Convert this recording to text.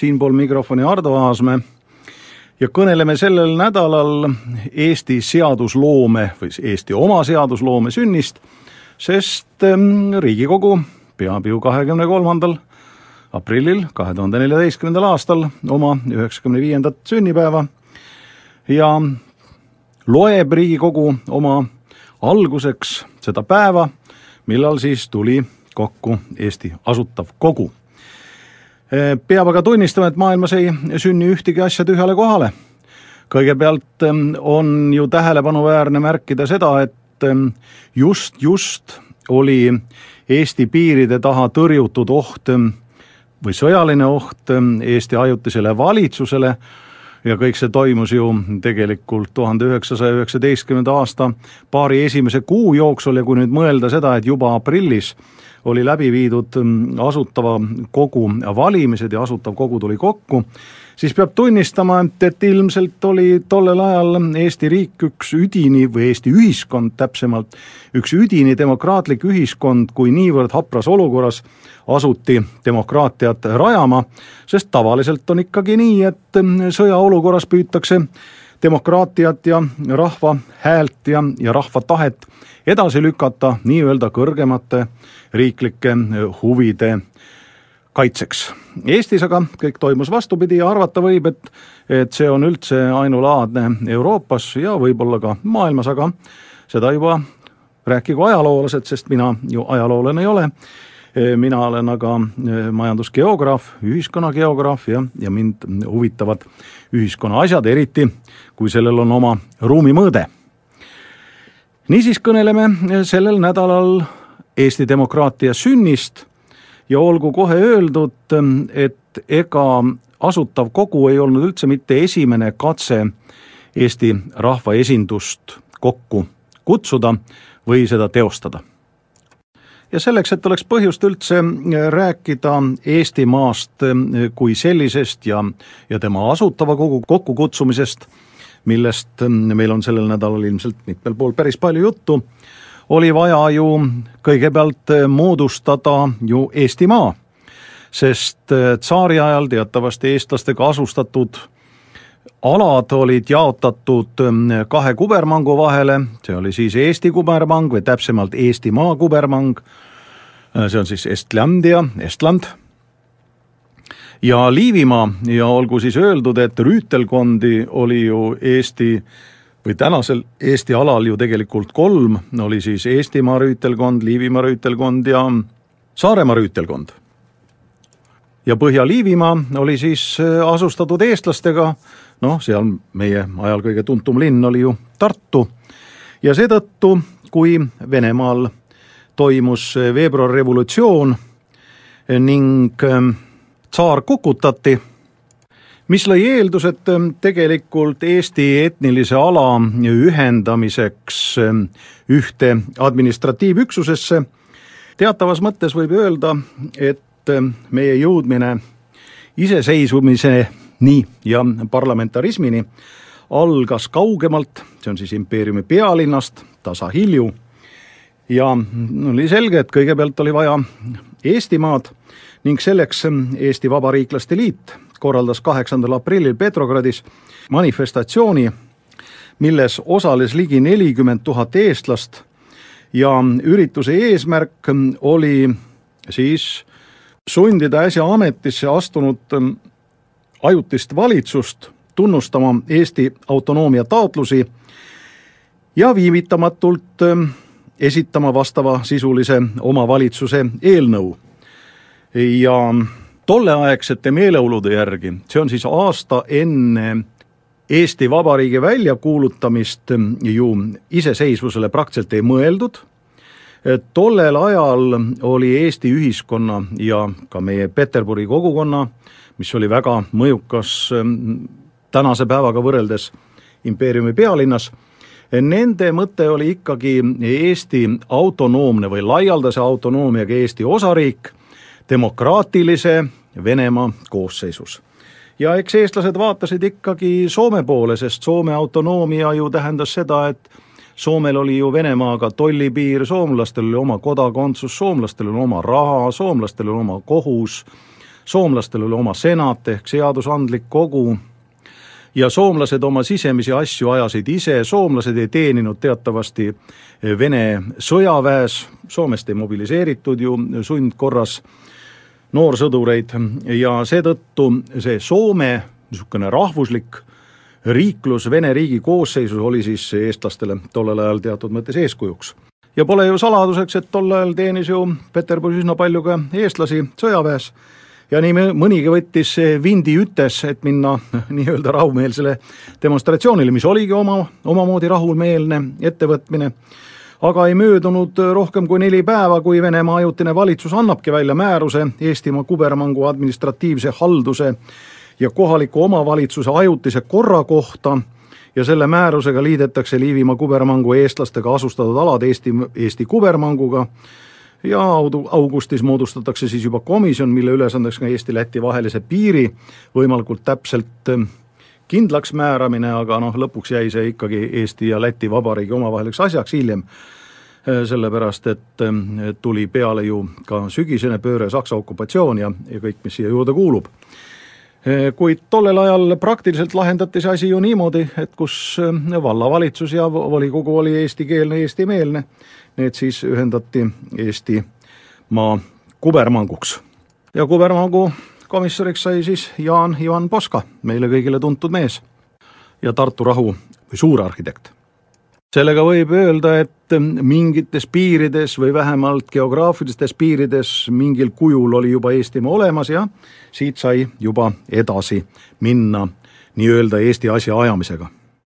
siinpool mikrofoni Ardo Aasmäe ja kõneleme sellel nädalal Eesti seadusloome või Eesti oma seadusloome sünnist, sest ähm, Riigikogu peab ju kahekümne kolmandal aprillil kahe tuhande neljateistkümnendal aastal oma üheksakümne viiendat sünnipäeva ja loeb Riigikogu oma alguseks seda päeva, millal siis tuli kokku Eesti Asutav Kogu. peab aga tunnistama, et maailmas ei sünni ühtegi asja tühjale kohale. kõigepealt ähm, on ju tähelepanuväärne märkida seda, et ähm, just, just oli Eesti piiride taha tõrjutud oht või sõjaline oht Eesti ajutisele valitsusele ja kõik see toimus ju tegelikult tuhande üheksasaja üheksateistkümnenda aasta paari esimese kuu jooksul ja kui nüüd mõelda seda, et juba aprillis oli läbi viidud Asutava Kogu valimised ja Asutav Kogu tuli kokku, siis peab tunnistama, et, et ilmselt oli tollel ajal Eesti riik üks üdini või Eesti ühiskond täpsemalt, üks üdini demokraatlik ühiskond, kui niivõrd hapras olukorras asuti demokraatiat rajama, sest tavaliselt on ikkagi nii, et sõjaolukorras püütakse demokraatiat ja rahva häält ja, ja rahva tahet edasi lükata nii-öelda kõrgemate riiklike huvide kaitseks. Eestis aga kõik toimus vastupidi ja arvata võib, et, et see on üldse ainulaadne Euroopas ja võib-olla ka maailmas, aga seda juba rääkigu ajaloolased, sest mina ju ajaloolane ei ole mina olen aga e, majandusgeograaf, ühiskonnageograaf ja, ja mind huvitavad ühiskonna asjad, eriti kui sellel on oma ruumimõõde. niisiis kõneleme sellel nädalal Eesti demokraatia sünnist ja olgu kohe öeldud, et ega Asutav Kogu ei olnud üldse mitte esimene katse Eesti rahvaesindust kokku kutsuda või seda teostada ja selleks, et oleks põhjust üldse äh, rääkida Eestimaast äh, kui sellisest ja, ja tema asutava kogu kokkukutsumisest, millest äh, meil on sellel nädalal ilmselt mitmel pool päris palju juttu, oli vaja ju kõigepealt moodustada ju Eestimaa, sest tsaariajal teatavasti eestlastega asustatud alad olid jaotatud kahe kubermangu vahele, see oli siis Eesti kubermang või täpsemalt Eestimaa kubermang, see on siis Estlandia, Estland, ja Liivimaa ja olgu siis öeldud, et rüütelkondi oli ju Eesti või tänasel Eesti alal ju tegelikult kolm, oli siis Eestimaa rüütelkond, Liivimaa rüütelkond ja Saaremaa rüütelkond. Ja Põhja-Liivimaa oli siis asustatud eestlastega noh, seal meie ajal kõige tuntum linn oli ju Tartu ja seetõttu, kui Venemaal toimus veebruarrevolutsioon ning ähm, tsaar kukutati, mis lõi eeldused ähm, tegelikult Eesti etnilise ala ühendamiseks ähm, ühte administratiivüksusesse. teatavas mõttes võib öelda, et meie jõudmine iseseisvumise nii, ja parlamentarismini algas kaugemalt, see on siis impeeriumi pealinnast, tasahilju, ja oli selge, et kõigepealt oli vaja Eestimaad ning selleks Eesti Vabariiklaste Liit korraldas kaheksandal aprillil Petrogradis manifestatsiooni, milles osales ligi nelikümmend tuhat eestlast ja ürituse eesmärk oli siis sundida äsja ametisse astunud ajutist valitsust tunnustama Eesti autonoomia taotlusi ja viivitamatult ähm, esitama vastavasisulise omavalitsuse eelnõu. ja tolleaegsete meeleolude järgi, see on siis aasta enne Eesti Vabariigi väljakuulutamist ähm, ju iseseisvusele praktiliselt ei mõeldud, tollel ajal oli Eesti ühiskonna ja ka meie Peterburi kogukonna mis oli väga mõjukas ähm, tänase päevaga võrreldes impeeriumi pealinnas, nende mõte oli ikkagi Eesti autonoomne või laialdase autonoomiaga Eesti osariik demokraatilise Venemaa koosseisus. ja eks eestlased vaatasid ikkagi Soome poole, sest Soome autonoomia ju tähendas seda, et Soomel oli ju Venemaaga tollipiir, soomlastel oli oma kodakondsus, soomlastel oli oma raha, soomlastel oli oma kohus, soomlastel oli oma senat ehk seadusandlik kogu. Ja soomlased oma sisemisi asju ajasid ise, soomlased ei teeninud teatavasti Vene sõjaväes, Soomest ei mobiliseeritud ju sundkorras noorsõdureid ja seetõttu see Soome niisugune rahvuslik riiklus Vene riigi koosseisus oli siis eestlastele tollel ajal teatud mõttes eeskujuks. ja pole ju saladuseks, et tol ajal teenis ju Peterburis üsna palju ka eestlasi sõjaväes ja nii mõnigi võttis vindi ütes, et minna nii-öelda rahumeelsele demonstratsioonile, mis oligi oma, omamoodi rahumeelne ettevõtmine, aga ei möödunud rohkem kui neli päeva, kui Venemaa ajutine valitsus annabki välja määruse Eestimaa kubermangu administratiivse halduse ja kohaliku omavalitsuse ajutise korra kohta ja selle määrusega liidetakse Liivimaa kubermangu eestlastega asustatud alad Eesti, Eesti kubermanguga ja augustis moodustatakse siis juba komisjon, mille ülesandeks ka Eesti-Läti vahelise piiri võimalikult täpselt ähm, kindlaks määramine, aga noh, lõpuks jäi see ikkagi Eesti ja Läti Vabariigi omavaheliseks asjaks hiljem, äh, sellepärast et ähm, tuli peale ju ka sügisene pööre, Saksa okupatsioon ja, ja kõik, mis siia juurde kuulub. Eh, kuid tollel ajal praktiliselt lahendati see asi ju niimoodi, et kus eh, vallavalitsus ja volikogu oli eestikeelne, eestimeelne, need siis ühendati Eestimaa kubermanguks. ja kubermangu komissariks sai siis Jaan Ivan Poska, meile kõigile tuntud mees ja Tartu rahu või suurarhitekt sellega võib öelda, et mingites piirides või vähemalt geograafilistes piirides mingil kujul oli juba Eestimaa olemas ja siit sai juba edasi minna nii-öelda Eesti asja ajamisega